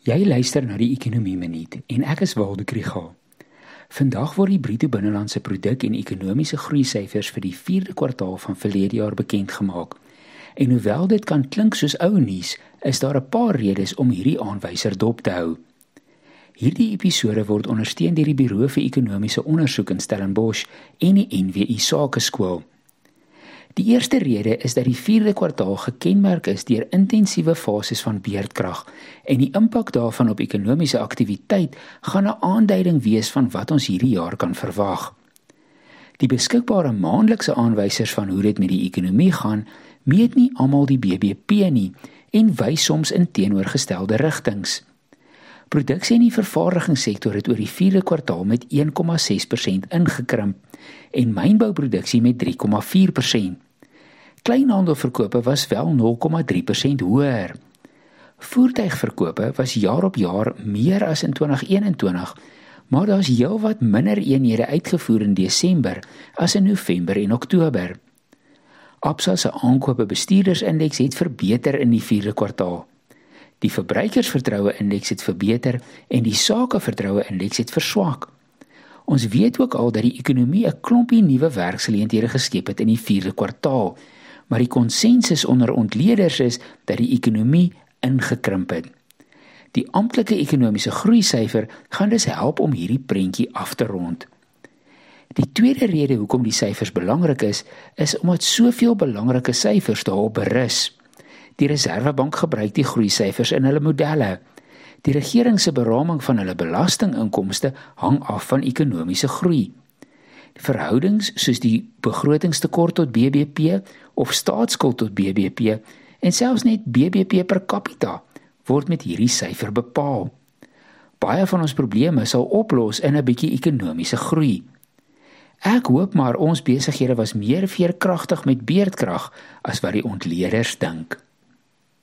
Jy luister na die Ekonomie Minuut en ek is Waldo Krügel. Vandag word die bruto binnelandse produk en ekonomiese groei syfers vir die 4de kwartaal van verlede jaar bekend gemaak. En hoewel dit kan klink soos ou nuus, is daar 'n paar redes om hierdie aanwyser dop te hou. Hierdie episode word ondersteun deur die Buro vir Ekonomiese Ondersoek in Stellenbosch en die NWI Sakeskool. Die eerste rede is dat die 4de kwartaal gekenmerk is deur intensiewe fases van beerdkrag en die impak daarvan op ekonomiese aktiwiteit gaan 'n aanduiding wees van wat ons hierdie jaar kan verwag. Die beskikbare maandelikse aanwysers van hoe dit met die ekonomie gaan, meet nie almal die BBP nie en wys soms in teenoorgestelde rigtings. Produksie in die vervaardigingssektor het oor die 4de kwartaal met 1,6% ingekrimp en mynbouproduksie met 3,4%. Kleinhandelverkope was wel 0,3% hoër. Voertuigverkope was jaar op jaar meer as in 2021, maar daar's heelwat minder eenhede uitgevoer in Desember as in November en Oktober. Absa se aankope bestuurdersindeks het verbeter in die 4de kwartaal. Die verbruikersvertroue indeks het verbeter en die sakevertroue indeks het verswak. Ons weet ook al dat die ekonomie 'n klompie nuwe werksgeleenthede geskep het in die 4de kwartaal, maar die konsensus onder ontleeders is dat die ekonomie ingekrimp het. Die amptelike ekonomiese groei syfer gaan dus help om hierdie prentjie af te rond. Die tweede rede hoekom die syfers belangrik is, is omdat soveel belangrike syfers daarop berus. Die Reserwebank gebruik die groei syfers in hulle modelle. Die regering se beraming van hulle belastinginkomste hang af van ekonomiese groei. Verhoudings soos die begrotingstekort tot BBP of staatsskuld tot BBP en selfs net BBP per capita word met hierdie syfer bepaal. Baie van ons probleme sal oplos in 'n bietjie ekonomiese groei. Ek hoop maar ons besighede was meer veerkragtig met beerdkrag as wat die ontleeders dink.